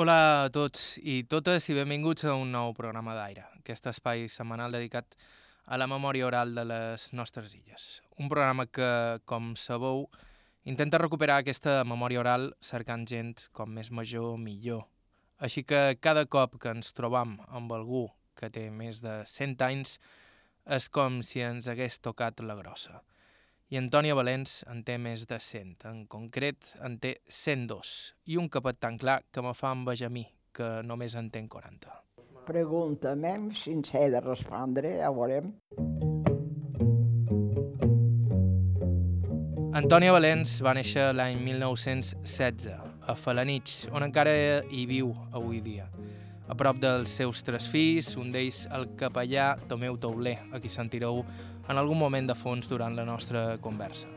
Hola a tots i totes i benvinguts a un nou programa d'Aire, aquest espai setmanal dedicat a la memòria oral de les nostres illes. Un programa que, com sabeu, intenta recuperar aquesta memòria oral cercant gent com més major millor. Així que cada cop que ens trobam amb algú que té més de 100 anys és com si ens hagués tocat la grossa i Antònia Valens en té més de 100. En concret, en té 102. I un capet tan clar que me fa envejar a mi, que només en té 40. Pregunta-me'm, si ens he de respondre, ja veurem. Antònia Valens va néixer l'any 1916 a Falanich, on encara hi viu avui dia. A prop dels seus tres fills, un d'ells el capellà Tomeu Tauler, a qui sentireu en algun moment de fons durant la nostra conversa.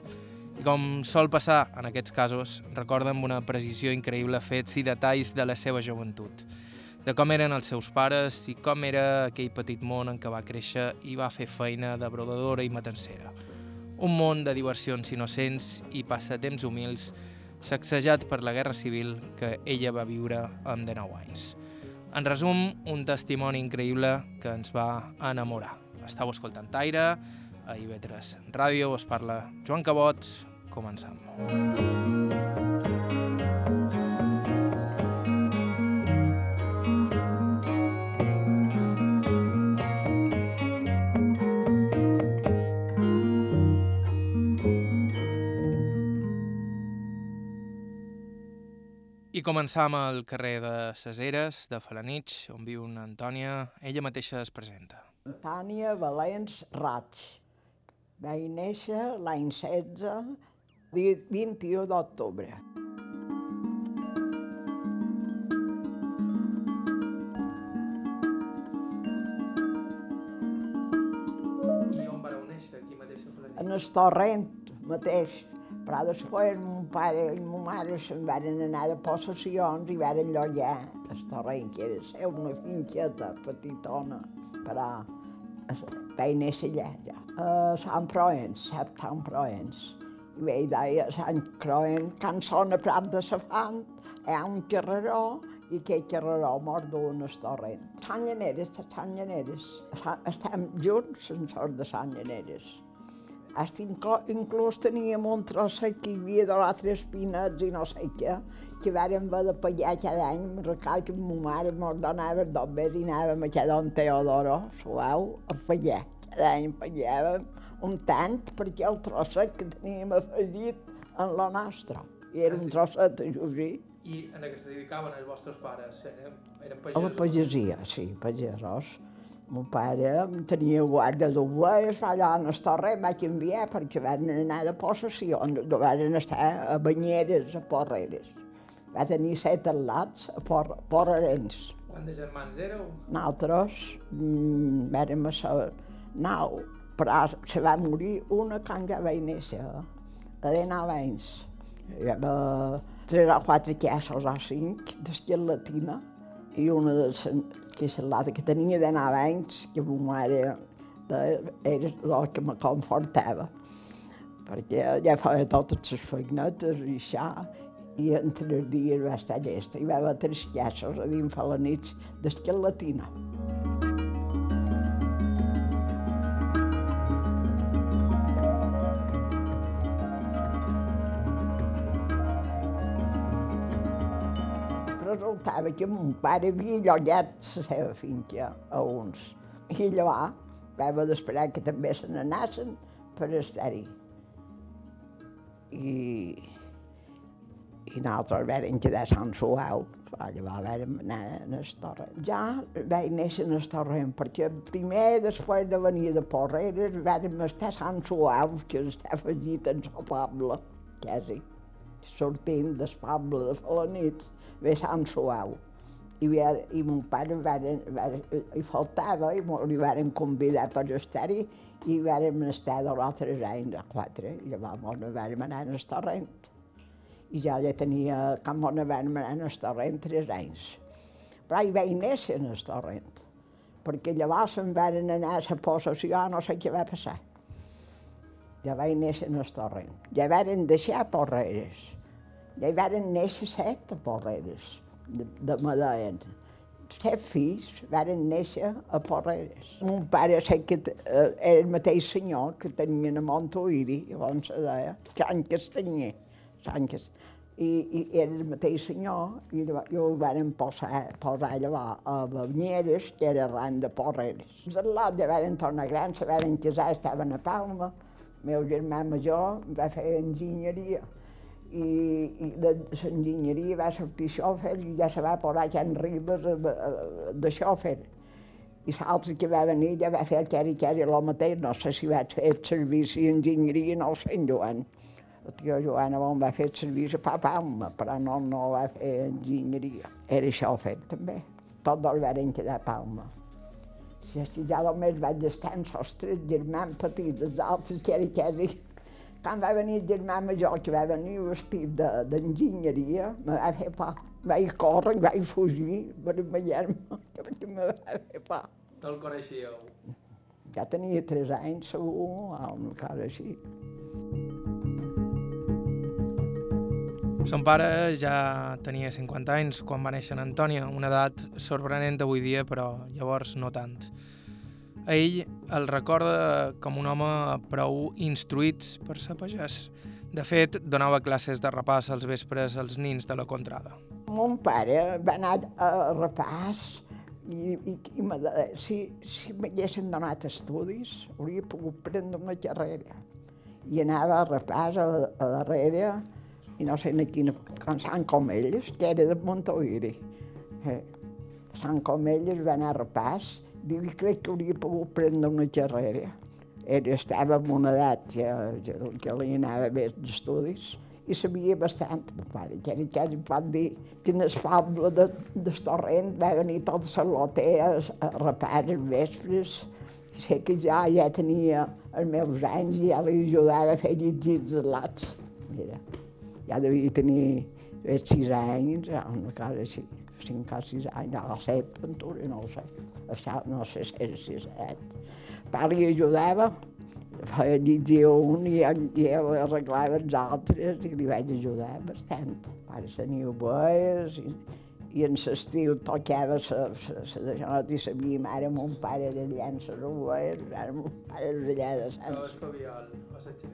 I com sol passar en aquests casos, recorda amb una precisió increïble fets i detalls de la seva joventut, de com eren els seus pares i com era aquell petit món en què va créixer i va fer feina de brodadora i matancera. Un món de diversions innocents i passatemps humils sacsejat per la Guerra Civil que ella va viure amb 19 anys. En resum, un testimoni increïble que ens va enamorar. Estau escoltant Taire, a IB3 Ràdio, us parla Joan Cabot, comencem. I començam al carrer de Ceseres, de Falanich, on viu una Antònia. Ella mateixa es presenta. Antònia Valens Raig. Vaig néixer l'any 16, dia 21 d'octubre. I on vareu néixer, aquí mateix a Falanich? En el torrent mateix. Però després mon pare i ma mare se'n van anar de possessions i van llogar el torrent, que era seu una finqueta petitona, però vaig néixer allà, ja. A Sant Proens, sap Sant Proens. I vaig dir a Sant Proens, sona Prat de Safant, hi ha un carreró i aquest carreró mor d'un el torrent. Sant Llaneres, Sant Llaneres. Estem junts en sort de Sant Llaneres. Hasta inclús, teníem un trosset que hi havia de l'altres pinets i no sé què, que vàrem haver de pagar cada any. Recordo que ma mare mos donava dos mesos i anàvem a cada un Teodoro, suau, a pagar. Cada any pagàvem un tant perquè el trosset que teníem afegit en la nostra. I era un trosset de Josí. I en què se dedicaven els vostres pares? Eren, eren A la pagesia, sí, pagesos. Mon pare tenia guarda d'ovelles, allà en el torre, em vaig enviar perquè van anar de possessió, no van estar a banyeres, a porreres. Va tenir set atlats a por, porrerens. Quants germans éreu? Nosaltres mm, vàrem ser nou, però se va morir una quan ja vaig néixer, a de nou anys. Hi havia tres o quatre casos o cinc d'esquelatina i una de que és l'altra que tenia nou anys, que ma mare era el que me confortava perquè ja feia totes les feinetes i això, i en tres dies va estar llesta. Hi va haver tres casos a dins a la nit d'esquelatina. Resultava que mon pare havia llogat la seva finca a uns. I llavors va haver d'esperar que també se n'anassen per estar-hi. I, i nosaltres vam quedar a Sant Suau, però llavors vam anar a el torrent. Ja vaig néixer en el torrent, perquè primer, després de venir de Porreres, vam estar a Sant Suau, que està afegit en el poble, quasi. Sortint del poble de Falanits, ve Sant Suau. I, i mon pare va, va, hi faltava i li varen convidar per estar-hi i vàrem estar dos o tres anys, a quatre, i llavors mos vàrem anar al torrent. I jo ja tenia, com mos vàrem anar al torrent, tres anys. Però hi vaig néixer en el torrent, perquè llavors se'n varen anar a la possessió, no sé què va passar. Ja vaig néixer en el torrent. Ja varen deixar porreres. Hi varen néixer set porreres. de, de me deien. Set fills varen néixer a Porreres. Mon pare sé que eh, era el mateix senyor que tenien a Montuïri, llavors se deia, Sant Castanyer. Sant Castanyer i, i era el mateix senyor, i jo ho van posar, posar allà a Banyeres, que era arran de Porreres. Al·lots ja van tornar grans, se van casar, estaven a Palma, el meu germà major va fer enginyeria, i, i de l'enginyeria va sortir xòfer i ja se va posar a en Ribes de xòfer. I l'altre que va venir ja va fer el que era el mateix, no sé si vaig fer servici d'enginyeria, no ho sé, en Joan. La tia Joana bon va fer servici a Palma, però no, no va fer enginyeria. Era xòfer, també. Tots dos van quedar a Palma. Si és que ja només vaig estar amb els tres germans petits, els altres que era quasi... Quan va venir el germà major, que va venir vestit d'enginyeria, de, me va fer por. Vaig córrer, vaig fugir per imaginar-me, perquè me va fer por. No el coneixíeu? Ja tenia tres anys, segur, o una cosa així. Son pare ja tenia 50 anys quan va néixer en Antònia, una edat sorprenent avui dia, però llavors no tant. A ell el recorda com un home prou instruït per ser pagès. De fet, donava classes de repàs als vespres als nins de la contrada. Mon pare va anar a repàs i, i, i de, si, si m'haguessin donat estudis, hauria pogut prendre una carrera. I anava a repàs a, a darrere i no sé ni quina, Sant Comelles, que era de Montoiri. Eh, Sant Comelles va anar a repàs, diu, crec que hauria pogut prendre una carrera. Era, estava en una edat que, que, que li anava bé d'estudis i sabia bastant, mon pare, que era quasi pot dir el poble de, de Torrent va venir tota la lotea a repàs els vespres, sé que ja ja tenia els meus anys i ja li ajudava a fer llegits de lots. Mira ja devia tenir eh, sis anys, una cosa així, cinc o sis anys, a set, pintura, no ho sé, això, no sé si era sis, set. Pare li ajudava, feia llegir un i, i ell arreglava els altres i li vaig ajudar bastant. Pare tenia ovelles i, i en l'estiu tocava la de jonot i sabia mare, mon pare en les ovelles, ara mon pare era allà de Sant. No, és fabiol, o la.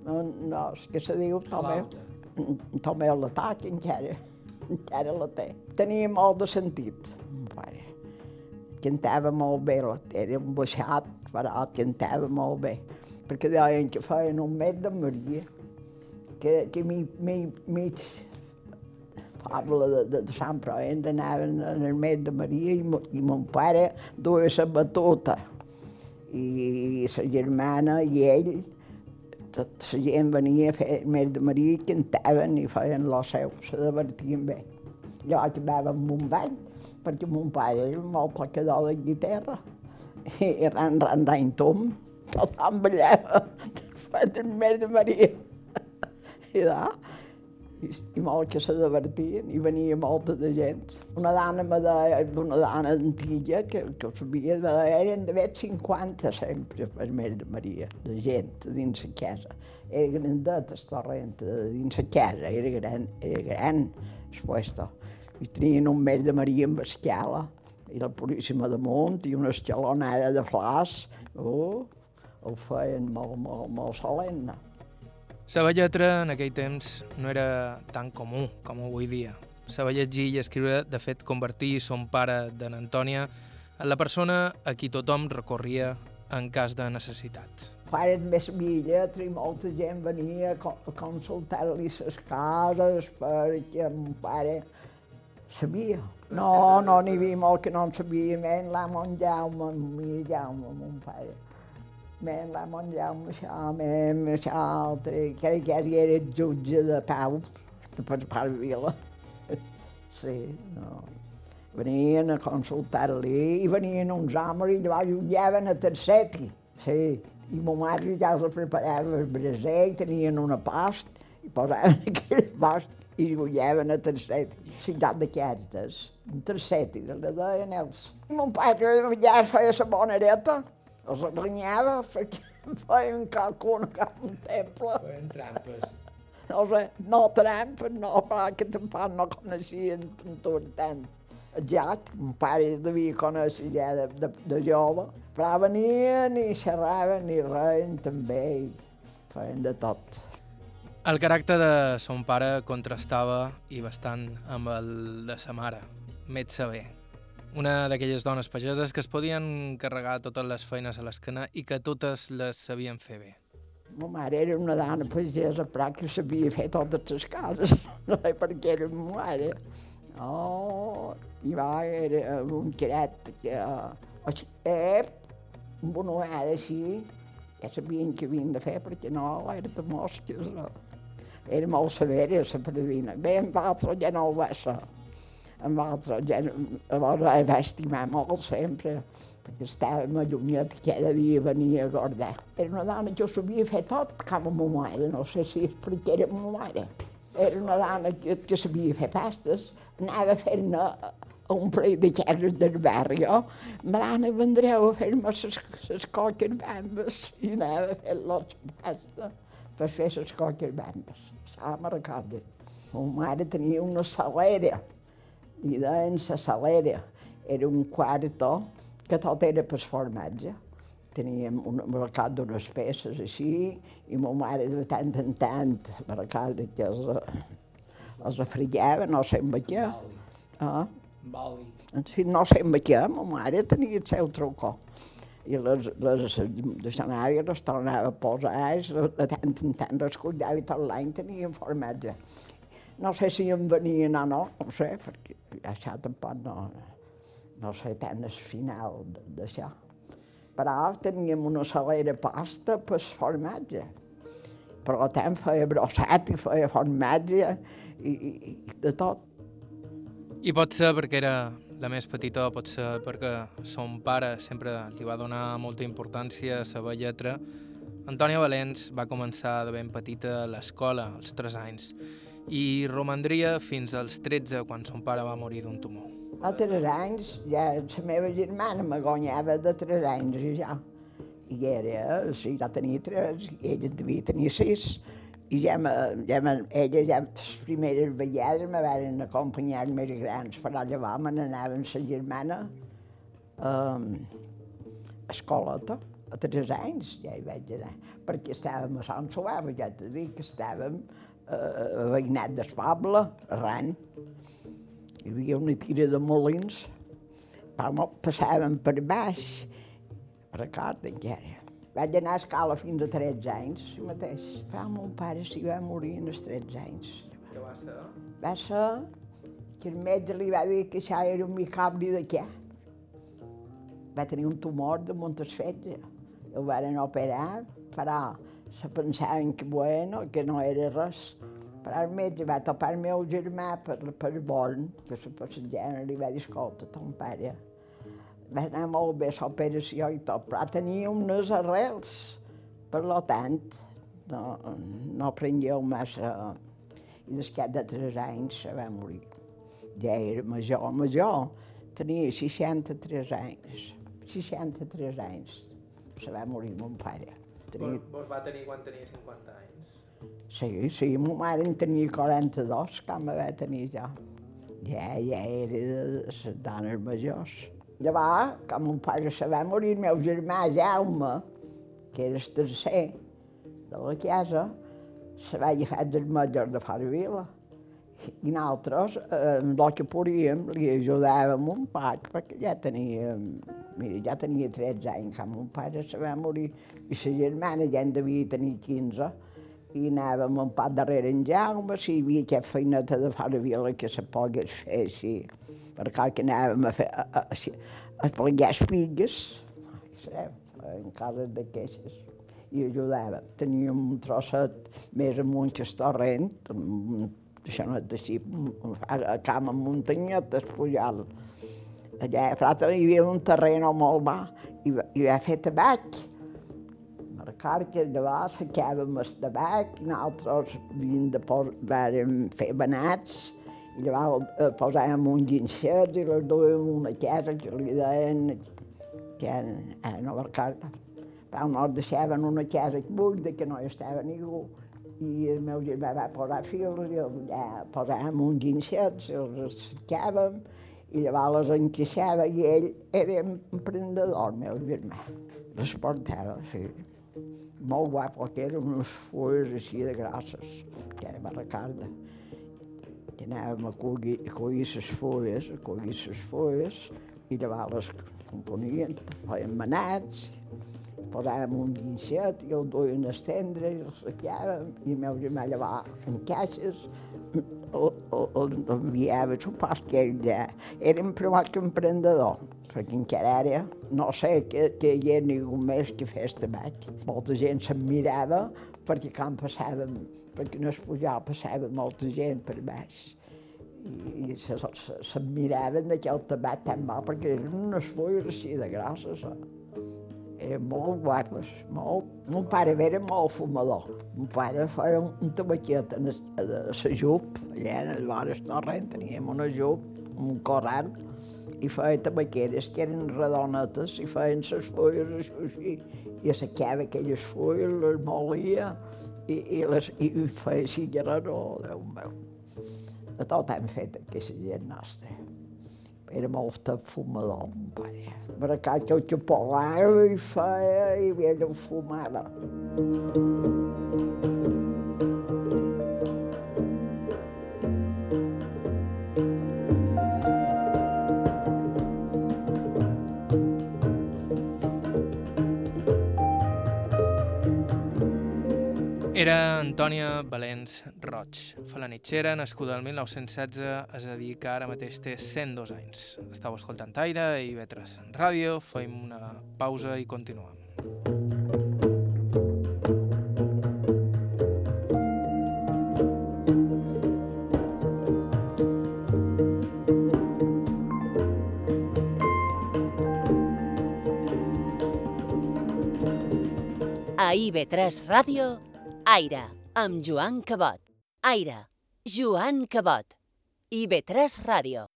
No, no, és que se diu Tomeu. Flauta també l'atac encara, encara la té. Tenia molt de sentit, mon pare. Cantava molt bé, era un baixat, però cantava molt bé. Perquè deien que feien un mes de Maria, que, que mi, mi, mig poble de, de, de Sant Provenç anaven en el mes de Maria i, i mon pare duia la batuta i, i la germana i ell tot la gent venia a fer més de maria i cantaven i feien lo seu, se divertien bé. Jo acabava amb un ball, perquè mon pare era molt tocador de guitarra, i ran, ran, ran, tom, tothom ballava, fet més de maria. I i, i molt que se divertien, i venia molta de gent. Una dona me deia, una dona antiga, que, que sabia, me deia, eren d'haver 50 sempre per més de Maria, de gent dins la casa. Era grandet el torrent dins la casa, era gran, era gran el puesto. I tenien un mes de Maria amb escala, i la Puríssima damunt, i una escalonada de flors. Oh, ho feien molt, molt, molt solemne. Saber lletra en aquell temps no era tan comú com avui dia. Saber llegir i escriure, de fet, convertir son pare d'en Antònia en la persona a qui tothom recorria en cas de necessitat. Era més sabia lletra i molta gent venia a consultar-li les cases perquè mon pare sabia. No, no, n'hi havia molt que no en sabia, menys la mon Jaume, mi Jaume, mon pare men això, men això altre, que era quasi era jutge de pau, de per part Vila. Sí, no. Venien a consultar-li i venien uns homes i llavors jugaven a terceti. Sí, i mon mare ja els preparava el braser i tenien una post i posaven aquell post i jugaven a terceti. Ciutat d'aquestes, un terceti, la deien ells. I mon pare ja feia la bonereta els renyava perquè feien calcul cap un temple. Feien trampes. no sé, no trampa, no, perquè tampoc no coneixien tant tant. El Jack, un pare devia conèixer ja de, de, de jove, però venien i xerraven i reien també, i feien de tot. El caràcter de son pare contrastava i bastant amb el de sa mare, Met Saber, una d'aquelles dones pageses que es podien carregar totes les feines a l'esquena i que totes les sabien fer bé. Ma mare era una dona pagesa, però que sabia fer totes les coses. No sé per què era ma mare. Oh, i va, era un caret que... Eh, amb una vegada així, ja sabien què havien de fer, perquè no, era de mosques. Era molt severa, la predina. Bé, amb altres ja no ho va ser amb altres gent, llavors la va estimar molt sempre, perquè estàvem allunyat cada dia venia a guardar. Era una dona que ho sabia fer tot com a ma mare, no sé si és perquè era ma mare. Era una dona que, que sabia fer pastes, anava fent-ne a un parell de terres del barri, jo. Ma dona vendreu a fer-me les coques bambes i anava a fer les pastes per fer les coques bambes. S'ha me recorda. Ma mare tenia una salera i deien la salera. Era un quarto que tot era per formatge. Teníem un mercat d'unes peces així, i ma mare de tant en tant, mercat que els, els refrigava, no sé amb què. Ah? Si no sé amb què, ma mare tenia el seu trucó. I les, les de Sant Àvia les tornava a posar, de tant en tant les cuidava i tot l'any tenien formatge. No sé si em venien o no, no sé, perquè això tampoc no, no sé tant el final d'això. Però teníem una salera pasta per formatge. Per tant, feia brossat i feia formatge i, i, i de tot. I pot ser perquè era la més petita, pot ser perquè son pare sempre li va donar molta importància a la lletra. Antònia Valens va començar de ben petita a l'escola, als 3 anys, i romandria fins als 13 quan son pare va morir d'un tumor. A 3 anys, ja la meva germana me guanyava de 3 anys i ja. I era, sí, ja tenia 3, i ella devia tenir 6. I ja, me, ja me, ella ja les primeres vegades me van acompanyar més grans, però llavors me n'anaven la germana um, a escoleta, a 3 anys ja hi vaig anar, perquè estàvem a Sant Suave, ja t'he dit que estàvem veïnat del poble, arran. Hi havia una tira de molins, però passàvem per baix, recorda encara. Vaig anar a escala fins a 13 anys, si mateix. Però mon pare s'hi va morir als 13 anys. Què va ser? Va ser que el metge li va dir que això era un micobri de què. Va tenir un tumor de Montesfetge. El van operar, però se pensaven que bueno, que no era res. Però el metge va topar el meu germà per, per Born, que se passejava, li va dir, escolta, ton pare, va anar molt bé l'operació i tot, però tenia unes arrels. Per lo tant, no, no prengueu massa... I després de tres anys se va morir. Ja era major, major. Tenia 63 anys. 63 anys. Se va morir mon pare. Tenia... Vos va tenir quan tenia 50 anys? Sí, sí, ma mare en tenia 42, com me va tenir jo. Ja, ja era de les dones majors. Llavors, com mon pare se va morir, el meu germà Jaume, que era el tercer de la casa, se va agafar dels majors de fora vila. I nosaltres, eh, amb el que podíem, li ajudàvem un poc, perquè ja tenia, mira, ja tenia 13 anys, quan mon pare se va morir, i la germana ja en devia tenir 15, i anàvem un poc darrere en Jaume, si hi havia aquesta feineta de fora vila que se pogués fer així, perquè que anàvem a fer, a, a, a, a plegar espigues, en cases d'aquestes i ajudava. Teníem un trosset més amunt que el torrent, això no és així, a cama muntanyetes, pujal. Allà a Frata hi havia un terreny molt bà i, i va fer tabac. Record que llavors sacàvem el tabac, nosaltres havíem de pos, vàrem fer banats, i llavors eh, posàvem un guinxet i les duíem una casa que li deien que ara no recordo però no deixaven una casa buida que no hi estava ningú. i el meu germà va posar fils i allà posàvem uns guinxets, els cercàvem i llavors les encaixava i ell era emprendedor, el meu germà. Les portava, sí. Molt guapo, que eren unes fulles així de grosses, que era me recorda. I anàvem a collir, a collir les fulles, a collir les fulles, i llavors les componien, feien manats, posàvem un guinxet i el duien a estendre i el saquàvem i el meu germà llevar en caixes l'enviava, supos que ell ja era un privat que emprendedor, perquè encara ara no sé que, que hi ha ningú més que fes tabac. Molta gent se'n mirava perquè quan passàvem, perquè no es pujava, passava molta gent per baix i, i se'n se, se miraven d'aquell tabac tan mal perquè eren unes fulles així de grosses. Eh? Eren molt guapes, molt. Mon pare era molt fumador. Mon pare feia un tabaquet a la jup, allà en el vora torrent teníem una jup, un corral, i feia tabaqueres que eren redonetes i feien les fulles així, així i assecava aquelles fulles, les molia i, i, les, i feia cigarrero, oh, Déu meu. De tot hem fet aquesta gent nostra era molt fumador, mon pare. Per casa el que polava i feia i ell fumava. Era Antònia Valens Roig, falanitxera, nascuda el 1916, es dedica ara mateix té 102 anys. Estau escoltant Aire i Vetres Ràdio, fem una pausa i continuem. A IB3 Ràdio Aire, amb Joan Cabot. Aire, Joan Cabot. IB3 Ràdio.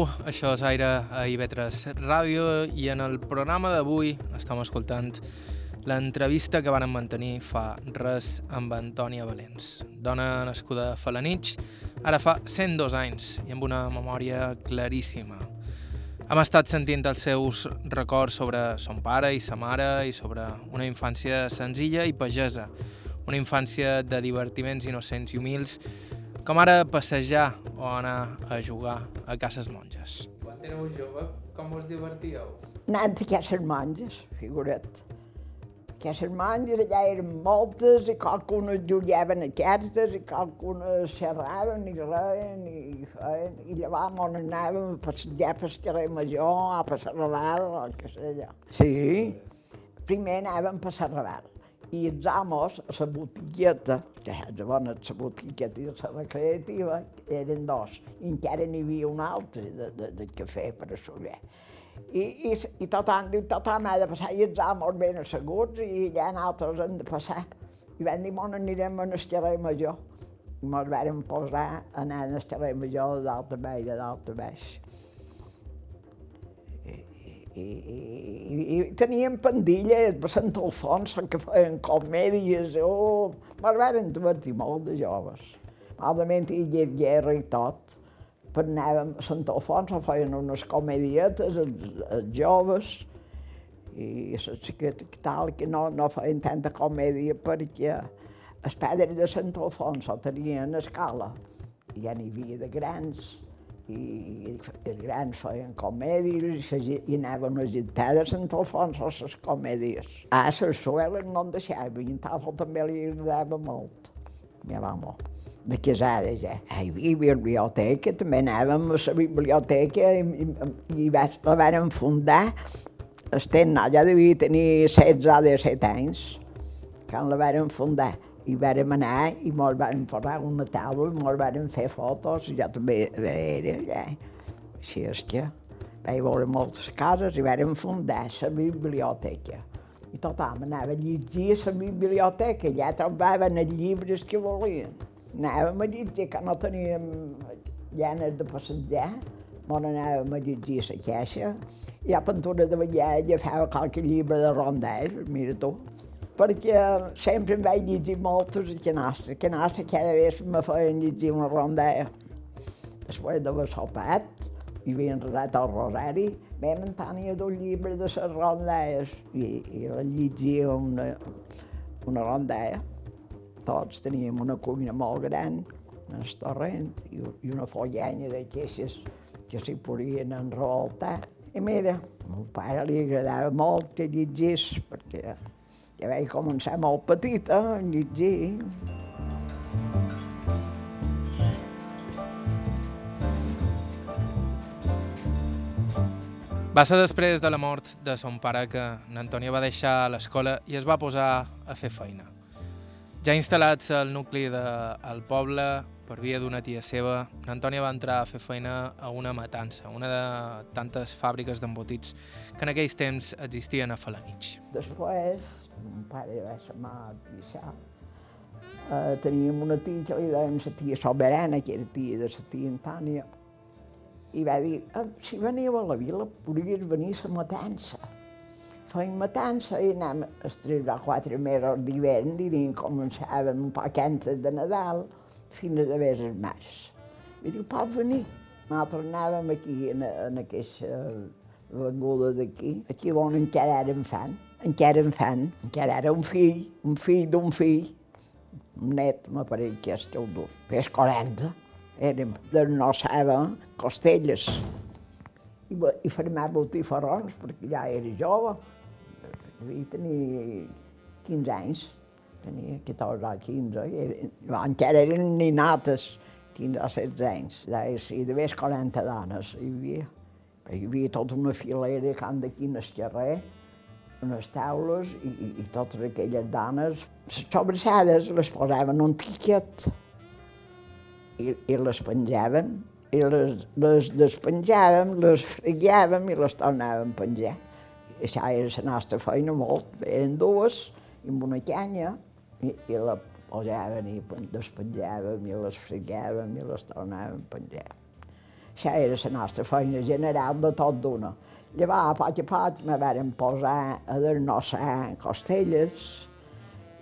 Això és Aire a Ivetres Ràdio i en el programa d'avui estem escoltant l'entrevista que van mantenir fa res amb Antònia Valens, dona nascuda a Falanich, ara fa 102 anys i amb una memòria claríssima. Hem estat sentint els seus records sobre son pare i sa mare i sobre una infància senzilla i pagesa, una infància de divertiments innocents i humils com ara passejar o anar a jugar a cases monges. Quan éreu jove, com us divertíeu? Anant a cases monges, figura't. Cases monges, allà eren moltes, i qualcunes jugaven a cartes, i qualcunes xerraven i reien, i feien, i llavors on anàvem a passejar per carrer Major, a passar Raval, o què sé jo. Sí, primer anàvem a Raval i els amos, la botigueta, que és bona, la botigueta i la recreativa, eren dos, i encara n'hi havia un altre de, de, de cafè per a soler. I, i, i tothom diu, tothom ha de passar, i els amos ben asseguts, i allà nosaltres hem de passar. I vam dir, bon, anirem a carrer Major. I ens vam posar a anar a carrer Major de dalt a baix, de dalt a baix i, i, i teníem pandilles per Sant Alfonso que feien comèdies, oh, me'n van divertir molt de joves. Malament hi havia guerra i tot, però anàvem a Sant Alfonso, feien unes comèdietes, els, els joves, i xiqueta que tal, que no, no feien tanta comèdia perquè els padres de Sant Alfonso tenien escala, ja n'hi havia de grans, i els grans feien comèdies i, i anaven a agitar de Sant Alfons a les comèdies. A les sueles no en deixava, i en Tafel també li agradava molt. Ja va molt. De casada ja. Hi havia biblioteca, també anàvem a la biblioteca i, i, i va, la van fundar. Estem, ja devia tenir 16 o 17 anys, quan la van fundar. I vàrem anar i mos van posar una taula, mos van fer fotos, i jo també era allà. Així és que vaig veure moltes cases i vàrem fundar la biblioteca. I tothom anava a llegir a la biblioteca, ja trobaven els llibres que volien. Anàvem a llegir, que no teníem ganes de passejar, Bon anàvem a llegir la caixa, i a pintura de ballar agafava qualque llibre de rondell, mira tu, perquè sempre em vaig llegir moltes a canasta. A canasta cada vegada me feien llegir una rondella. Després d'haver sopat, i havia enredat el rosari, vam tenia dos llibres de les rondelles i, i la llegia una, una rondella. Tots teníem una cuina molt gran, un torrent i, i una follanya de queixes que s'hi podien enrevoltar. I mira, a meu pare li agradava molt que llegís, perquè ja vaig començar molt petita a llegir. Va ser després de la mort de son pare que n'Antònia va deixar l'escola i es va posar a fer feina. Ja instal·lats al nucli del poble, per via d'una tia seva, Antònia va entrar a fer feina a una matança, una de tantes fàbriques d'embotits que en aquells temps existien a Falanich. Després, mon pare va ser mort i això, eh, teníem una tia que li dèiem la tia Soberana, que era tia de la tia Antònia, i va dir, eh, si veniu a la vila, podries venir a la matança. Feim matança i anem els tres o quatre mesos d'hivern, diríem, començàvem un poc antes de Nadal, fins a haver els març. I diu, pot venir. Nosaltres anàvem aquí, en, en aquesta avinguda d'aquí, aquí on encara érem fan, encara en fan, encara era un fill, un fill d'un fill, un net, m'aparell que és ho dur, pes 40, érem de no saber costelles. I, i fermar botifarrons, perquè ja era jove, devia tenir 15 anys tenia 14 o 15, i era, encara eren ninates, 15 o 16 anys. Deia, sí, de més 40 dones hi havia. Hi havia tota una filera han d'aquí en el carrer, unes taules, i, i, i totes aquelles dones, les les posaven un tiquet i, i les penjaven, i les, les despenjàvem, les freguàvem i les tornàvem a penjar. I això era la nostra feina molt, eren dues, amb una canya, i, i la posaven i despenjàvem i les freguàvem i les tornàvem a penjar. Això era la nostra feina general de tot d'una. Llavors, a poc a poc, me varen posar a desnossar costelles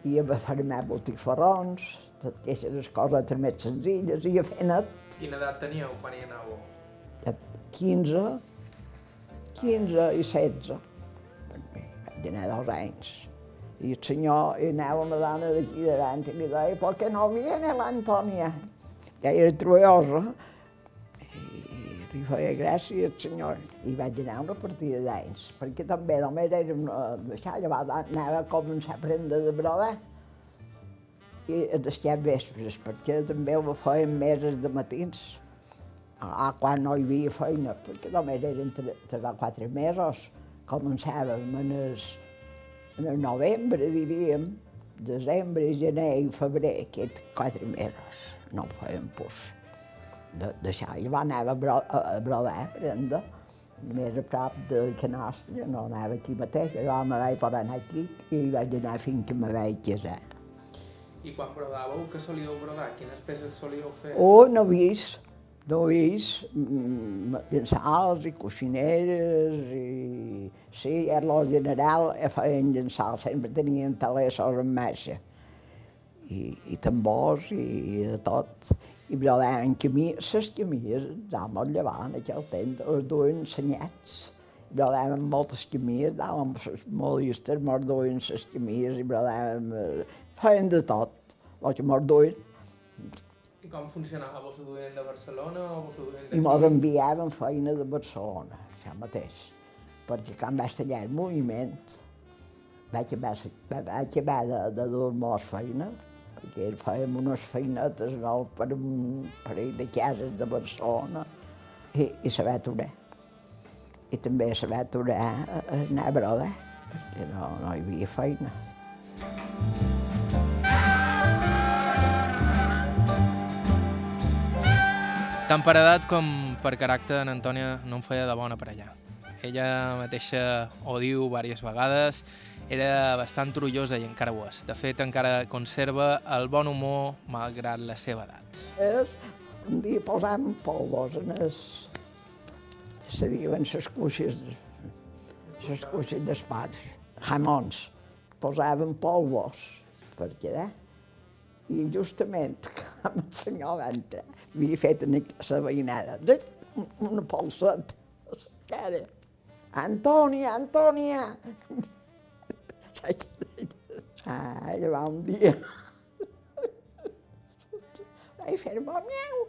i a fermar botifarrons, totes aquestes coses més senzilles, i a fer net. Quina edat teníeu quan hi anàveu? 15, 15 i 16. Vaig anar dos anys. I el senyor, i anava una dona d'aquí davant i li deia, ¿por qué no viene la Antònia? Ja era truosa. I feia gràcia al senyor. I vaig anar una partida d'anys, perquè també només era una... Això, llavors anava a començar a aprendre de brodar. I a deixar vespres, perquè també ho feien meses de matins. Ah, quan no hi havia feina, perquè només eren tres o quatre mesos. Començàvem en els en el novembre, diríem, desembre, gener i febrer, aquests quatre mesos, no feien pus. De, d'això, i va anar a, bro, a, a brodar, a prendre, més a prop del que nostre, no anava aquí mateix, jo me vaig per anar aquí i vaig anar fins que me vaig casar. I quan brodàveu, què solíeu brodar? Quines peces solíeu fer? Oh, no vist, no vist, llençals i coixineres i... Sí, era el general, feien llençals, sempre tenien talers en marxa. I, i tambors i, i de tot. I brodaven camí, les camies, d'homes llevant, aquell temps, els duien senyats. Brodaven moltes camies, dàvem les modistes, mos duien les camies i brodaven, feien de tot, el que mos duien i com funcionava? Vos ho duien de Barcelona o vos ho duien d'aquí? I mos enviaven feina de Barcelona, això mateix. Perquè quan vaig tallar el moviment, vaig haver, vaig haver de, de dur-nos feina, perquè fèiem unes feinetes no, per un parell de cases de Barcelona i, i saber aturar. I també saber aturar anar a broda, perquè no, no hi havia feina. Tant per edat com per caràcter, en Antònia no em feia de bona per allà. Ella mateixa ho diu diverses vegades era bastant trullosa i encara ho és. De fet, encara conserva el bon humor malgrat la seva edat. És, un dia posàvem polvos en es... se diuen les cuixes, les cuixes d'espats, jamons. Posàvem polvos, perquè, eh? I justament, com el senyor va entrar, havia fet la veïnada, una polseta. Antònia, Antònia! Ah, va un dia vaig fer bon meu.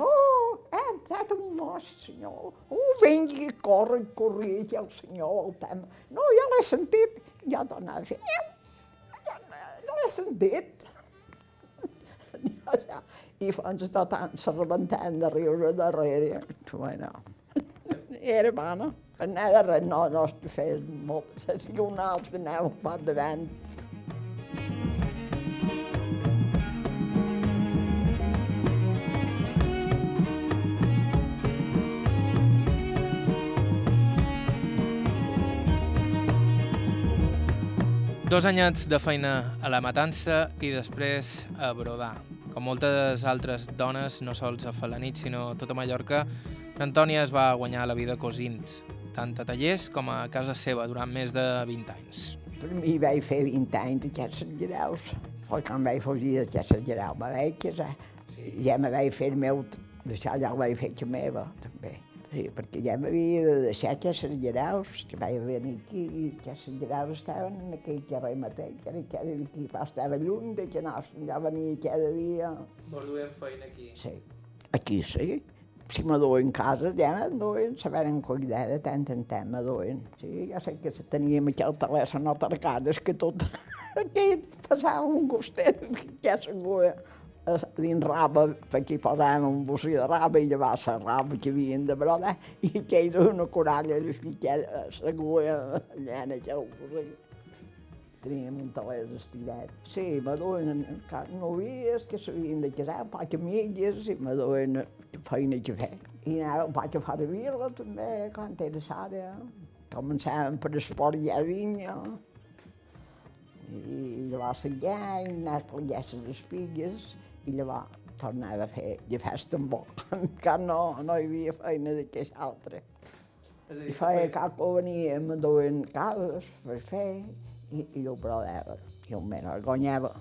Oh, ha entrat un mos, senyor. Oh, vingui, corre, corria ja el senyor al tema. No, ja l'he sentit. Ja tornava a fer, ja, ja l'he sentit. Ja, ja. I fins tot se rebentant de riure darrere. Bueno, era bona. Anar de res, no, no es fes molt. Si un altre anava un pot davant. Dos anyets de feina a la matança i després a brodar. Com moltes altres dones, no sols a Falanit, sinó a tota Mallorca, Antònia es va guanyar la vida cosint, tant a tallers com a casa seva, durant més de 20 anys. Per mi vaig fer 20 anys a Xesses Graus. Quan vaig fugir de Xesses Graus, me vaig casar. Sí. Ja me vaig fer el meu... Això ja ho vaig fer que meva, també. Sí, perquè ja m'havia de deixar Xesses Graus, que vaig venir aquí, i Xesses Graus estaven en aquell carrer mateix, que era que d'aquí, estava lluny de que no, ja venia cada dia. Vos duem feina aquí? Sí. Aquí sí. Si me duen casa, ja me duen, se varen cuidar de tant en tant, me. Sí, ja sé que teníem aquí el telèfon atarcades, que tot aquí passava un gustet, ja segur, dins raba, perquè posàvem un bocí de raba i llavors la raba que havien de brodar, i que era una coralla de ficar segur allà en aquell bocí. Teníem un talers estirat. Sí, me duen novies que s'havien de casar, un poc amigues, i me duen feina que fer. I anava un poc a fora de vila, també, quan era Sara. Començàvem per esport i a vinya. I llavors allà, i anava per allà les espigues, i llavors tornava a fer de festa amb bo, que no, no hi havia feina d'aquest altre. I feia que venia, me duen cases per fer, i, i jo provava, i jo m'enorgunyava.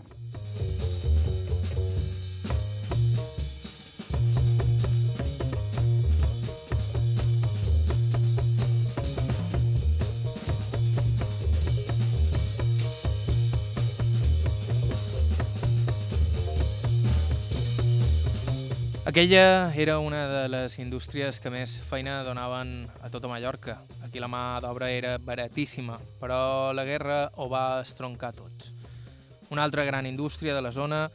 Aquella era una de les indústries que més feina donaven a tota Mallorca. Aquí la mà d'obra era baratíssima, però la guerra ho va estroncar tot. Una altra gran indústria de la zona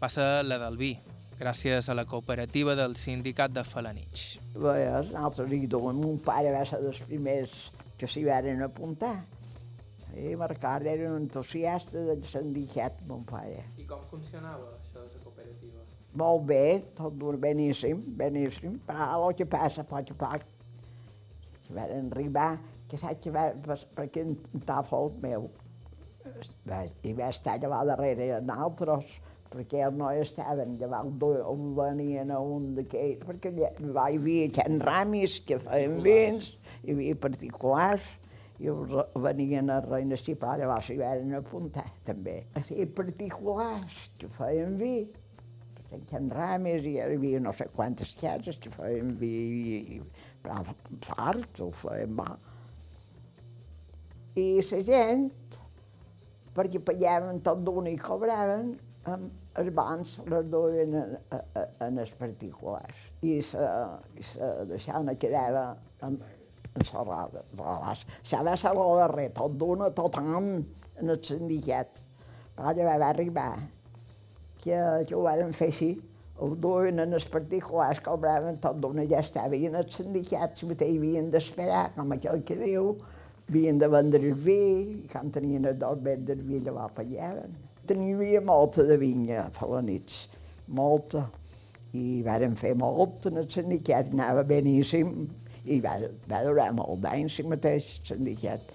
passa la del vi, gràcies a la cooperativa del sindicat de Falanich. Bé, nosaltres hi duem, mon pare va ser dels primers que s'hi varen apuntar. I Mercard era un entusiasta del sindicat, mon pare. I com funcionava Molt bé, tot dur beníssim, beníssim, però el que passa poc a poc, que van arribar, que saps que va, perquè un tàfol meu, va, i va estar allà darrere d'altres, perquè no estaven, llavors on venien a un d'aquells, perquè allà hi havia Can Ramis que feien vins, hi havia particulars, i venien a Reina però llavors s'hi van apuntar també. Sí, particulars que feien vi, en Can Rames i hi havia no sé quantes cases que feien vi, però farts ho feien mà. I la gent, perquè pagaven tot d'una i cobraven, amb els bancs les duien en els particulars. I la, i la deixana quedava en, en la roda. S'ha de ser el darrer, tot d'una, tot amb, en el sindicat. Però ja va arribar que, que ho varen fer així. Ho duen en els particulars, cobraven tot d'una, ja estava. I en els sindicats mateix havien d'esperar, com aquell que diu, havien de vendre el vi, i quan tenien el dos bet del vi llavors pagaven. Tenia molta de vinya a la nits, molta. i vàrem fer molt en el sindicat, anava beníssim, i va, va durar molt d'anys si mateix el sindicat.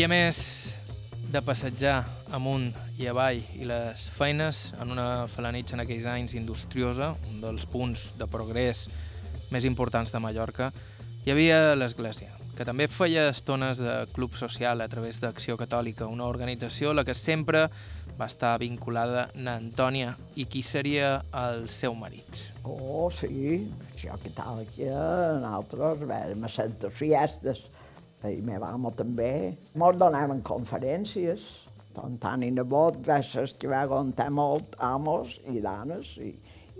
I a més de passejar amunt i avall i les feines en una falanitxa en aquells anys industriosa, un dels punts de progrés més importants de Mallorca, hi havia l'Església, que també feia estones de club social a través d'Acció Catòlica, una organització a la que sempre va estar vinculada na Antònia i qui seria el seu marit. Oh, sí, Acció Catòlica, nosaltres érem entusiastes, i meva amo també. Mos donaven conferències, ton tant i nebot va va aguantar molt amos i dones i,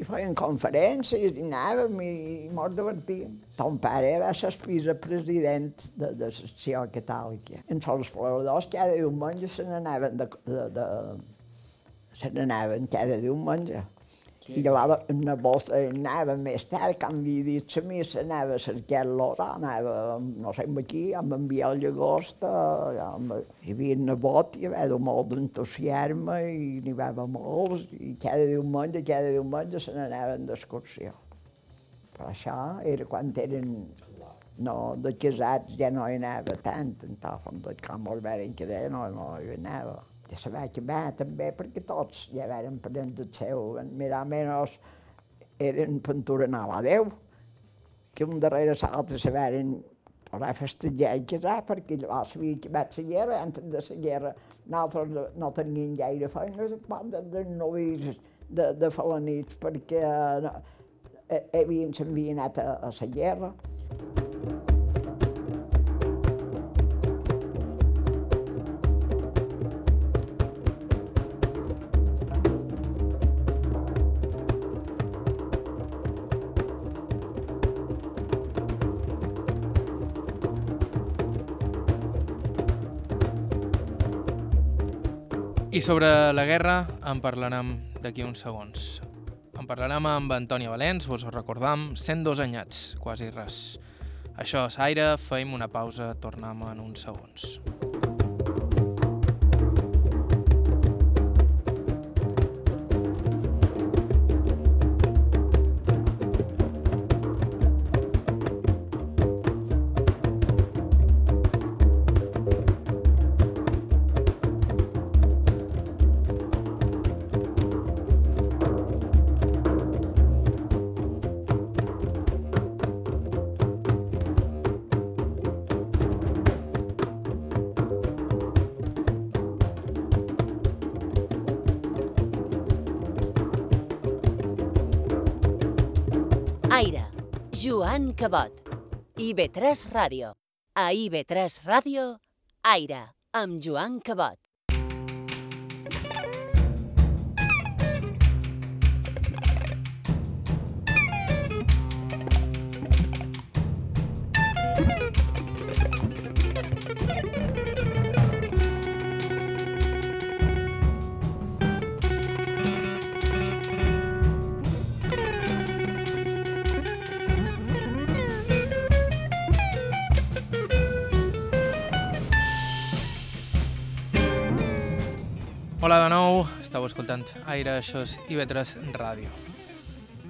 i feien conferències i anàvem i, i mos divertíem. Ton pare va ser vicepresident de, de l'acció catòlica. En els exploradors cada diumenge se n'anaven de, de, de, se n'anaven cada diumenge. I llavors una bossa anava més tard, quan havia dit la missa, anava a cercar-los, anava, no sé, aquí, amb enviar el llagost, amb, hi havia una bot, hi havia molt d'entusiasme i n'hi va haver molts, i cada diumenge, cada diumenge se n'anaven d'excursió. Però això era quan eren no, de casats ja no hi anava tant, en tot com els varen quedar no, no hi anava ja se va acabar també perquè tots ja varen prenent el seu, més o menys eren pintura nova a Déu, que un darrere l'altre se varen posar a festejar i casar perquè llavors s'havia acabat la guerra, antes de la guerra nosaltres no teníem gaire feina, de, de novis de, de falanits perquè eh, havien, s'havien anat a, a la guerra. Sobre la guerra en parlarem d'aquí uns segons. En parlarem amb Antònia Valens, vos ho recordam, 102 anyats, quasi res. Això és aire, feim una pausa, tornem en uns segons. Aire, Joan Cabot. IB3 Ràdio. A IB3 Ràdio, Aire, amb Joan Cabot. Hola de nou, estàu escoltant Aire, això és IB3 Ràdio.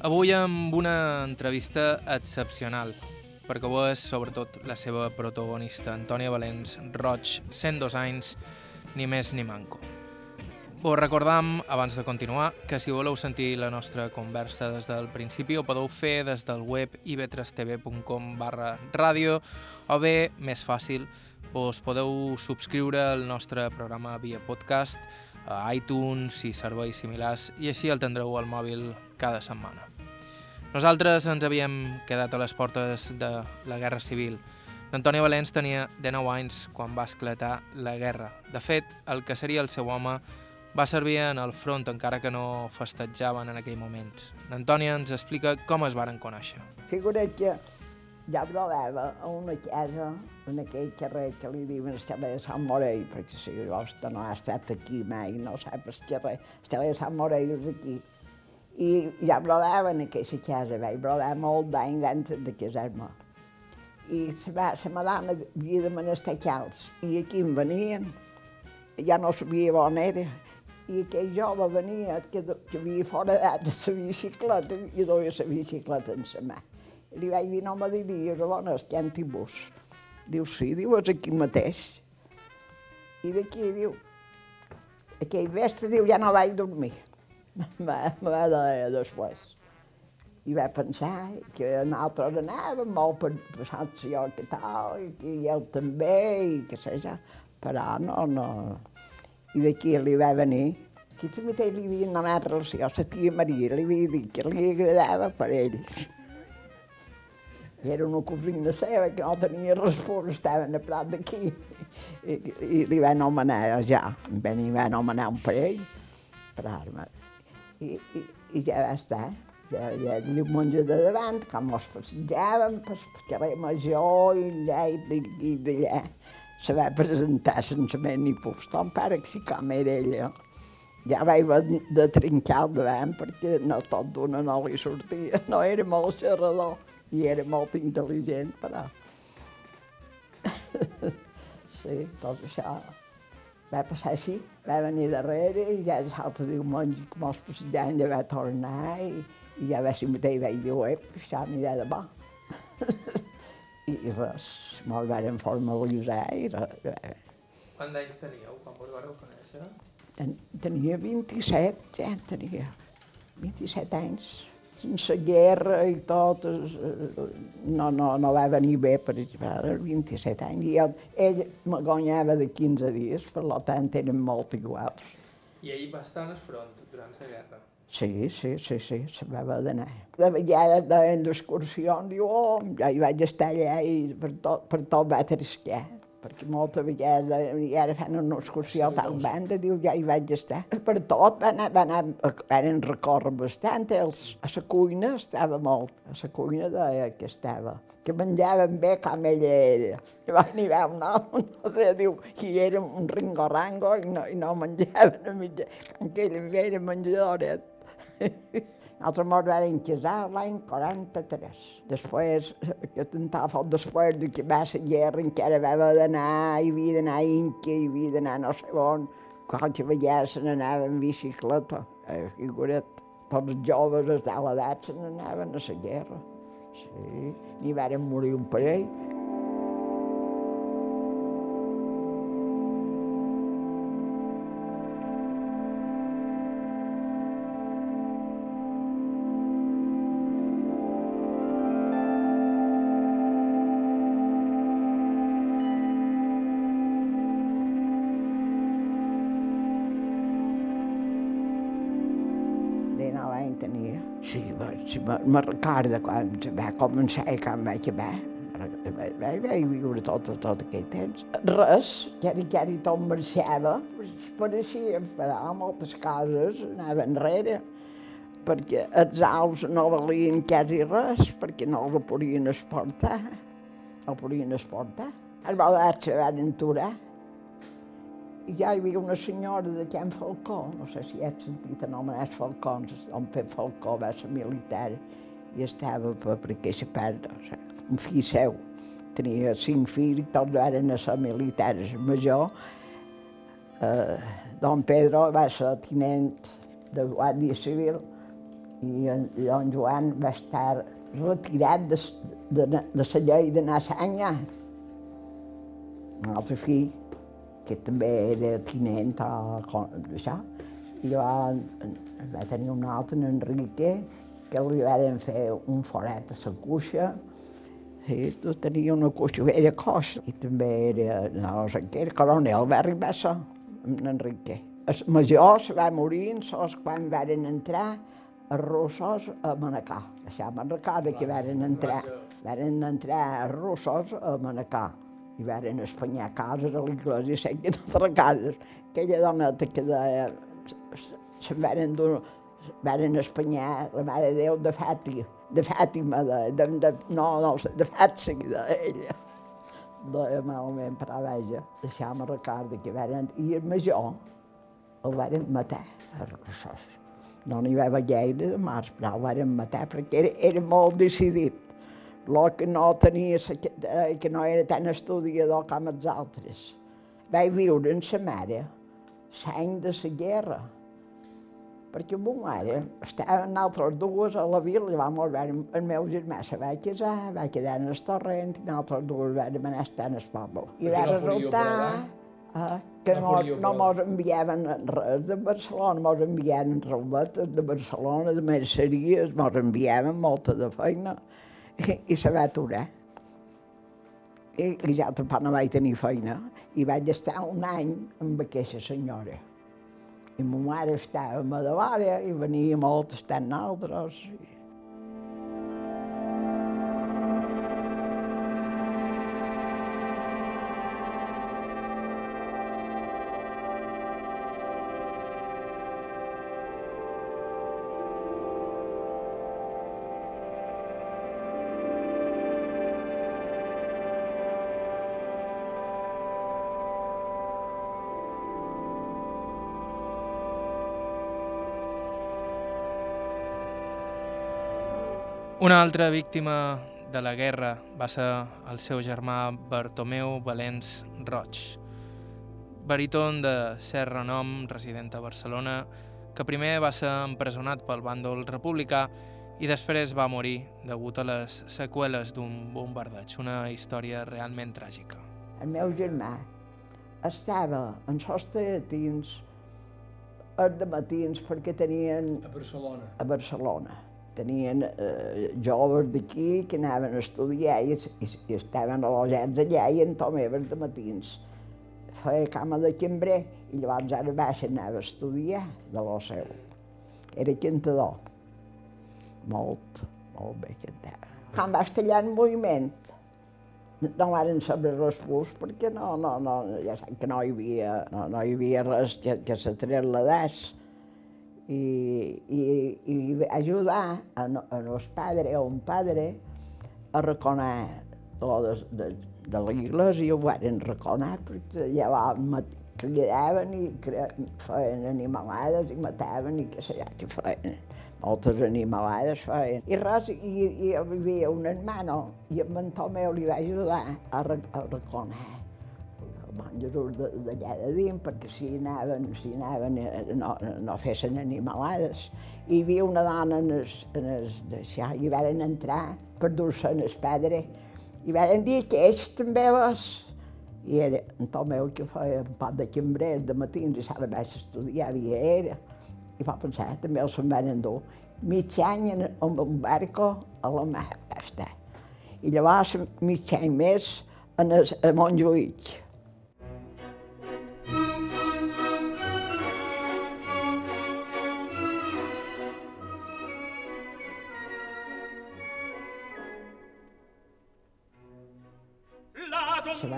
Avui amb una entrevista excepcional, perquè ho és sobretot la seva protagonista, Antònia Valens Roig, 102 anys, ni més ni manco. Vos recordam, abans de continuar, que si voleu sentir la nostra conversa des del principi ho podeu fer des del web ib3tv.com barra ràdio o bé, més fàcil, us podeu subscriure al nostre programa via podcast a iTunes i serveis similars i així el tindreu al mòbil cada setmana. Nosaltres ens havíem quedat a les portes de la Guerra Civil. L'Antoni Valens tenia 19 anys quan va esclatar la guerra. De fet, el que seria el seu home va servir en el front, encara que no festejaven en aquell moment. L'Antònia ens explica com es varen conèixer. Figura't que ja brodava a una casa en aquell carrer que li diuen el carrer de Sant Morell, perquè si vostè no ha estat aquí mai, no sap el carrer, el carrer de Sant Morell és aquí. I ja brodava en aquesta casa, vaig brodar molt d'anys antes de casar-me. I se va, la madama havia de menester calç, i aquí em venien, ja no sabia on era, i aquell jove venia, que, que havia fora d'edat de la bicicleta, i duia la bicicleta en la mà. Li vaig dir, no me diries on és que antibús. Diu, sí, diu, és aquí mateix. I d'aquí, diu, aquell vespre, diu, ja no vaig dormir. Me va dir després. I va pensar que nosaltres anàvem molt per passar jo que tal, i que ell també, i que sé ja, però no, no. I d'aquí li va venir, que també li havia donat relació, la tia Maria li havia dit que li agradava per ells. Era una cosina seva que no tenia respons, estaven a prat d'aquí. I, I li va anomenar ja, ben, li va anomenar un parell per arma. I, i, i ja va estar. Ja, ja el diumenge de davant, com ens passejàvem pel carrer Major i allà i, i d'allà, se va presentar sense més ni puf. Ton pare, sí com era ella, ja vaig de trincar el davant perquè no tot d'una no li sortia. No era molt xerrador i era molt intel·ligent, però... sí, tot això va passar així. Va venir darrere i ja l'altre diumenge, com els passejant, ja va tornar i, i ja va ser mateix vaig dir, eh, això anirà de bo. I, I res, me'l varen formalitzar i res. Quants anys teníeu quan vos vareu conèixer? Ten, tenia 27, ja tenia 27 anys. Sense guerra i tot, no, no, no va venir bé, per exemple, 27 anys. I ell, ell me guanyava de 15 dies, per tant eren molt iguals. I ell va estar en el front durant la guerra? Sí, sí, sí, sí, se va haver d'anar. De vegades deien d'excursions, diu, oh, ja hi vaig estar allà i per tot, per tot va triscar perquè moltes vegades i ara fan una excursió a tal banda, diu, ja hi vaig estar. Per tot va anar, va anar, van recórrer bastant, els, a la cuina estava molt, a la cuina deia que estava, que menjaven bé com ella era. I va venir a un home, no sé, diu, i era un ringo-rango i no, i no menjaven a mitja, com que ell era menjadoret. Nosaltres ens vam casar l'any 43. Després, que tentava fot després de que va la guerra, encara va haver d'anar, hi havia d'anar a Inca, hi havia d'anar no sé on, qualque vegada se n'anava en bicicleta, eh, figura't. Tots joves a tal edat se n'anaven a la guerra. Sí, n'hi varen morir un parell. Tenia. Sí, sí me recorda quan va començar i quan vaig acabar. Vaig, vaig viure tot, tot aquell temps. Res, ja ni, ja ni tot marxava. Pareixia, però moltes coses anaven enrere perquè els aus no valien quasi res, perquè no els podien exportar. No podien exportar. Els baldats se van aturar i ja hi havia una senyora de Can Falcó, no sé si has sentit anomenar els Falcons, on Pep Falcó va ser militar i estava per, per aquesta part, o sigui, un fill seu. Tenia cinc fills tots eren a ser militars. Major, eh, don Pedro va ser tinent de Guàrdia Civil i en, don Joan va estar retirat de, de, de, de la llei de Nassanya. Un altre fill que també era tinent a això. I va, va tenir un altre, en Enrique, que li van fer un forat a la cuixa, Sí, tu tenia una cuixa, era cos, i també era, no sé què, era coronel, va arribar a en Enrique. El major se va morir sols quan varen entrar els russos a Manacà. Això me'n recorda que varen entrar, varen entrar els russos a Manacà i varen espanyar cases a l'església, sé que altres cases. Aquella doneta que deia, se'n varen, varen espanyar la Mare de Déu de Fàtia, de Fàtima, de, de, de, no, no, de Fàtima, d'ella. Deia malament, però vaja, deixar-me recordar que varen, i el major el varen matar. No n'hi va haver gaire de març, però el varen matar perquè era, era molt decidit. Que no tenia, eh, que no era tan estudiador com els altres. Vaig viure amb sa mare l'any de la guerra, perquè mon mare estava en altres dues a la vila, llavors vam, el meu germà se va casar, va quedar en el torrent, i nosaltres dues vam anar a estar en el poble. I va resultar eh, que no, no mos enviaven res de Barcelona, mos enviaven robetes de Barcelona, de merceries, mos enviaven molta de feina, i, i se va aturar. I, i ja tampoc no vaig tenir feina, i vaig estar un any amb aquesta senyora. I ma mare estava a de i venia molt estar nosaltres. Una altra víctima de la guerra va ser el seu germà Bartomeu Valens Roig, baríton de cert renom resident a Barcelona, que primer va ser empresonat pel bàndol republicà i després va morir degut a les seqüeles d'un bombardeig, una història realment tràgica. El meu germà estava en sosteatins els matins perquè tenien... A Barcelona. A Barcelona tenien eh, joves d'aquí que anaven a estudiar i, i, i estaven allotjats allà i en tomeves de matins. Feia cama de cambrer i llavors ara baixa anava a estudiar de lo seu. Era cantador. Molt, molt bé cantava. Quan va estar en moviment, no van saber plus perquè no, no, no, ja sap que no hi havia, no, no hi havia res que, que se tret la i, i, i ajudar a, a los padres o un padre a reconar lo de, de, de l'església, ho van reconar, perquè llavors cridaven i feien animalades i mataven i què sé ja què feien. Moltes animalades feien. I res, i, i hi havia un hermano i en Tomeu li va ajudar a, a reconar monjos d'allà de dins, perquè si anaven, si anaven eh, no, no fessin animalades. Hi havia una dona en el, en el d'això, i van entrar per dur-se en el padre, i van dir que ells també vas. I era en Tomeu que feia un pot de cambrer de matins i s'ha vaig estudiar, havia era. I va pensar, també els se'n van endur. Mig any amb un barco a la mà va estar. I llavors mig any més en el, a Montjuïc.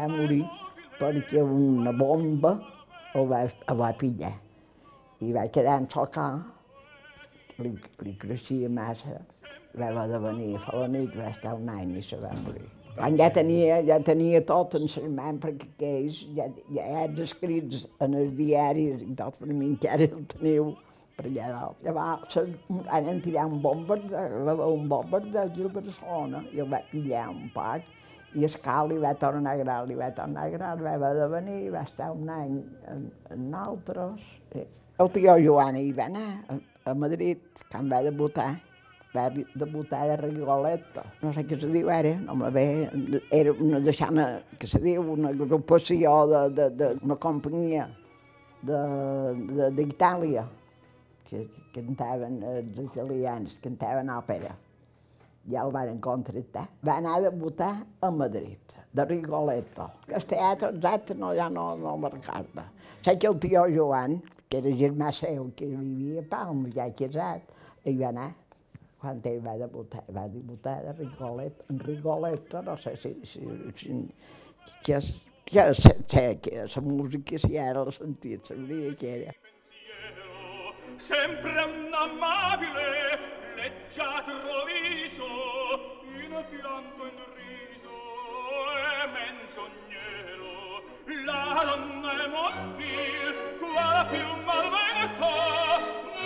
Va morir perquè una bomba el va, el va pillar. I va quedar en socar, li, li creixia massa, va haver de venir a la nit, va estar un any i se va morir. Quan ja tenia, ja tenia tot en ses perquè aquells ja, ja ets escrits en els diaris i tot, per mi encara el teniu per allà dalt. Llavors van tirar un bombardeig, un bombardeig a Barcelona i el va pillar un poc i el cal li va tornar gran, li va tornar gran, va haver de venir, va estar un any en, en altres. El tio Joan hi va anar a, a Madrid, quan va debutar, va debutar de Rigoleta. No sé què se diu ara, no me ve, era una deixana, que se diu, una agrupació de, de, de una companyia d'Itàlia, que, cantaven els italians, cantaven òpera ja el van contractar. Va anar a debutar a Madrid, de Rigoletto. El teatre exacte no, ja no, no me'n recorda. Sé que el tio Joan, que era germà seu, que vivia a Palma, ja casat, hi va anar quan ell va debutar, va debutar de Rigoletto, en Rigoletto, no sé si, si, si que, que sé, sé que la música si ara la sentit, sabria que era. Sempre un amabile pianto in riso e menzognero la donna è qual più malventa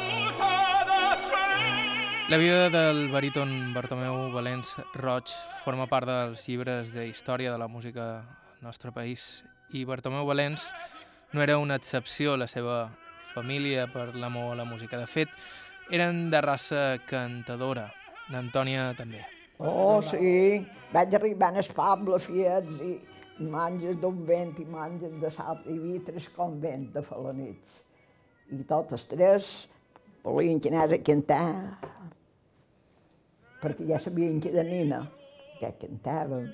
muta da La vida del baríton Bartomeu Valens Roig forma part dels llibres de història de la música al nostre país i Bartomeu Valens no era una excepció la seva família per l'amor a la música. De fet, eren de raça cantadora. N'Antònia també. Oh, sí. Vaig arribar al poble, fiets, i manges d'un vent i manges de l'altre. Hi havia tres convents de falanits. I totes tres volien que anés a cantar, perquè ja sabien que de nina, que cantàvem.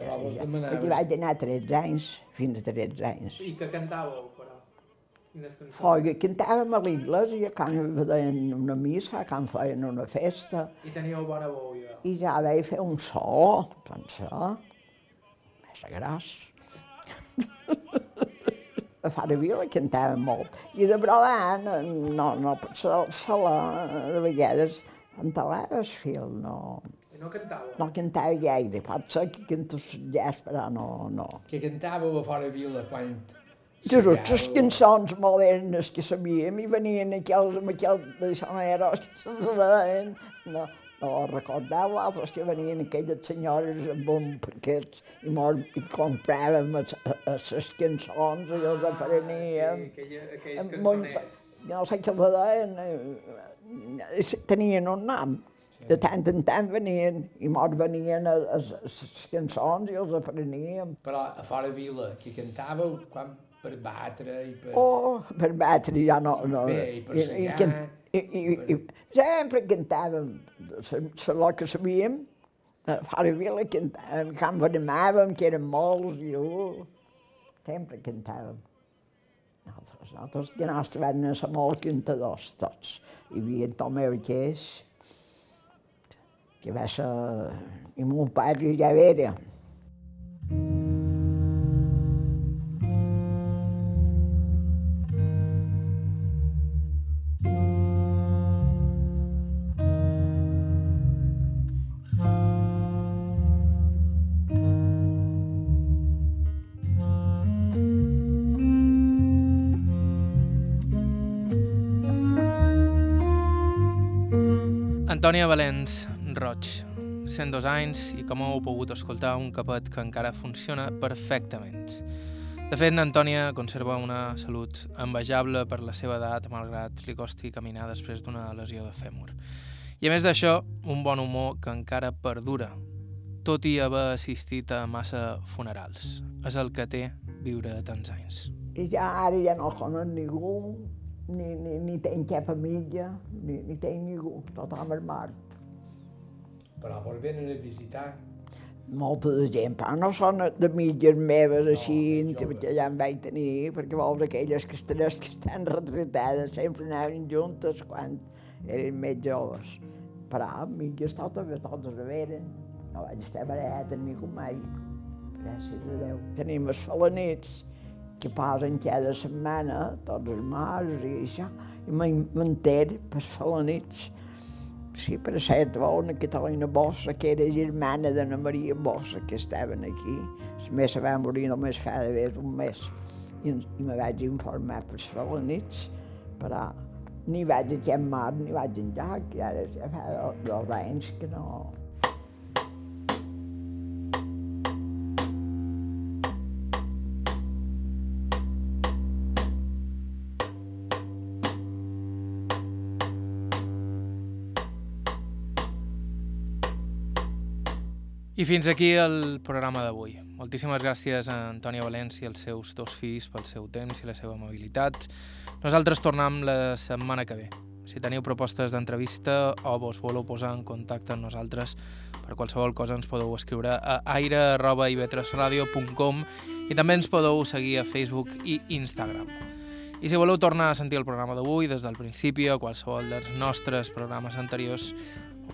Ja, ja vaig anar 13 anys, fins a 13 anys. I que cantàveu, que cantàvem a l'església, quan feien una missa, quan feien una festa, I teníeu bona boia. i ja vaig fer un so, pensar, més gras. a Fara Vila cantàvem molt. I de Brodan, no, no, se, se la, de vegades, entalaves fil, no, I no cantàveu? no cantava gaire. Pot ser que cantés jazz, però no, no. Que cantàveu a fora vila quan... Just, les cançons modernes que sabíem i venien aquells amb aquells de soneros que se'ls deien. No, no recordeu altres que venien aquelles senyores amb un paquets i, mos, i compràvem les cançons i els apreníem. aquells Amb un pa- No sé què els deien, tenien un nom. De tant en tant venien i mos venien les cançons i els apreníem. Però a fora vila, que cantàveu quan per batre i per... Oh, per batre ja no... no Bé, i per i, i, can- i, i, i, sempre cantàvem, el que sabíem, a fora vila cantàvem, quan venemàvem, que eren molts, i oh, sempre cantàvem. Nosaltres, nosaltres que nostres van ser molt cantadors, tots. Hi havia en Tomeu Queix, que va ser... I mon pare ja era. Antònia Valens Roig, 102 anys i com heu pogut escoltar un capet que encara funciona perfectament. De fet, n'Antònia conserva una salut envejable per la seva edat, malgrat li costi caminar després d'una lesió de fèmur. I a més d'això, un bon humor que encara perdura, tot i haver assistit a massa funerals. És el que té viure tants anys. I ja ara ja no conec ningú, ni, ni, ni tenc cap amiga, ni, ni tenc ningú, tothom és mort. Però vos venen a visitar. Molta de gent, però no són d'amigues meves així, ben no, joves. perquè ja en vaig tenir, perquè vols aquelles que tres que estan retratades sempre anaven juntes quan eren més joves. Però amigues totes, totes a veure, no vaig estar barata amb ningú mai, gràcies a Déu. Tenim els falanits, que posen cada setmana, tots els març i això, i m'enter per falanits. Sí, per cert, una Catalina Bossa, que era germana d'Anna Maria Bossa, que estaven aquí. La mesa va morir només fa d'haver un mes. I, I me vaig informar per falanits, però ni vaig a Can Mar, ni vaig enlloc, ara ja fa do- dos anys que no... I fins aquí el programa d'avui. Moltíssimes gràcies a Antònia València i als seus dos fills pel seu temps i la seva amabilitat. Nosaltres tornem la setmana que ve. Si teniu propostes d'entrevista o vos voleu posar en contacte amb nosaltres per qualsevol cosa ens podeu escriure a aire.ivetresradio.com i també ens podeu seguir a Facebook i Instagram. I si voleu tornar a sentir el programa d'avui des del principi o qualsevol dels nostres programes anteriors,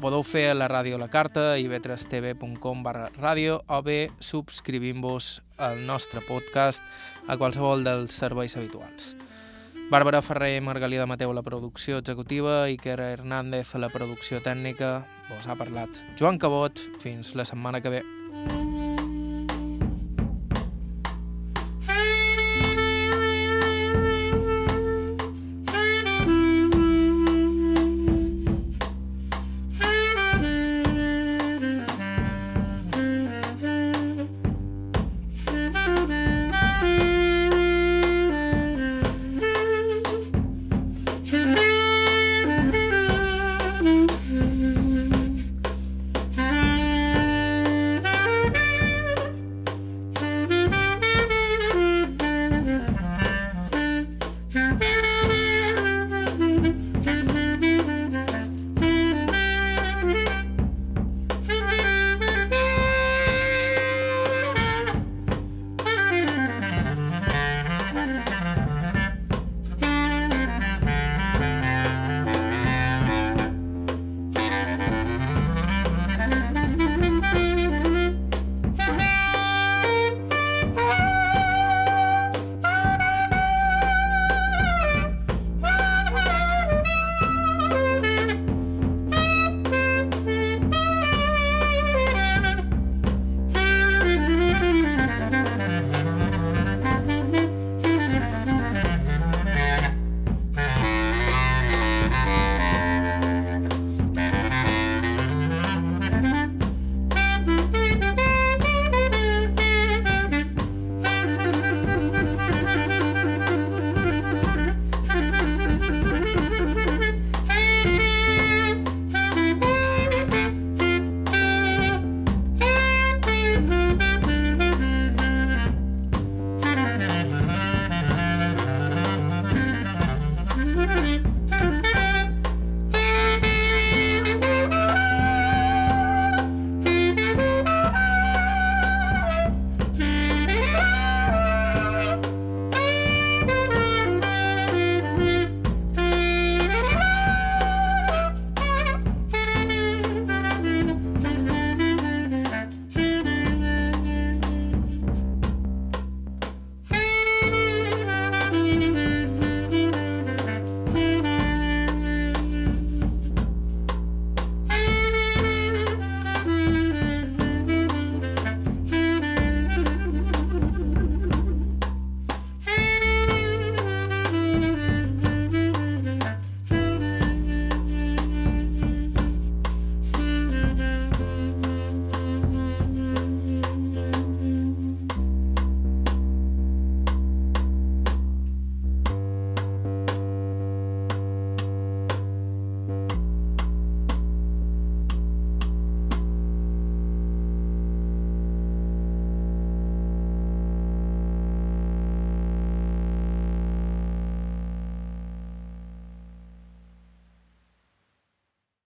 podeu fer a la ràdio La Carta, ivetrestv.com barra ràdio o bé subscrivint-vos al nostre podcast a qualsevol dels serveis habituals. Bàrbara Ferrer i Margalida Mateu a la producció executiva, Iker Hernández a la producció tècnica. Vos ha parlat Joan Cabot. Fins la setmana que ve.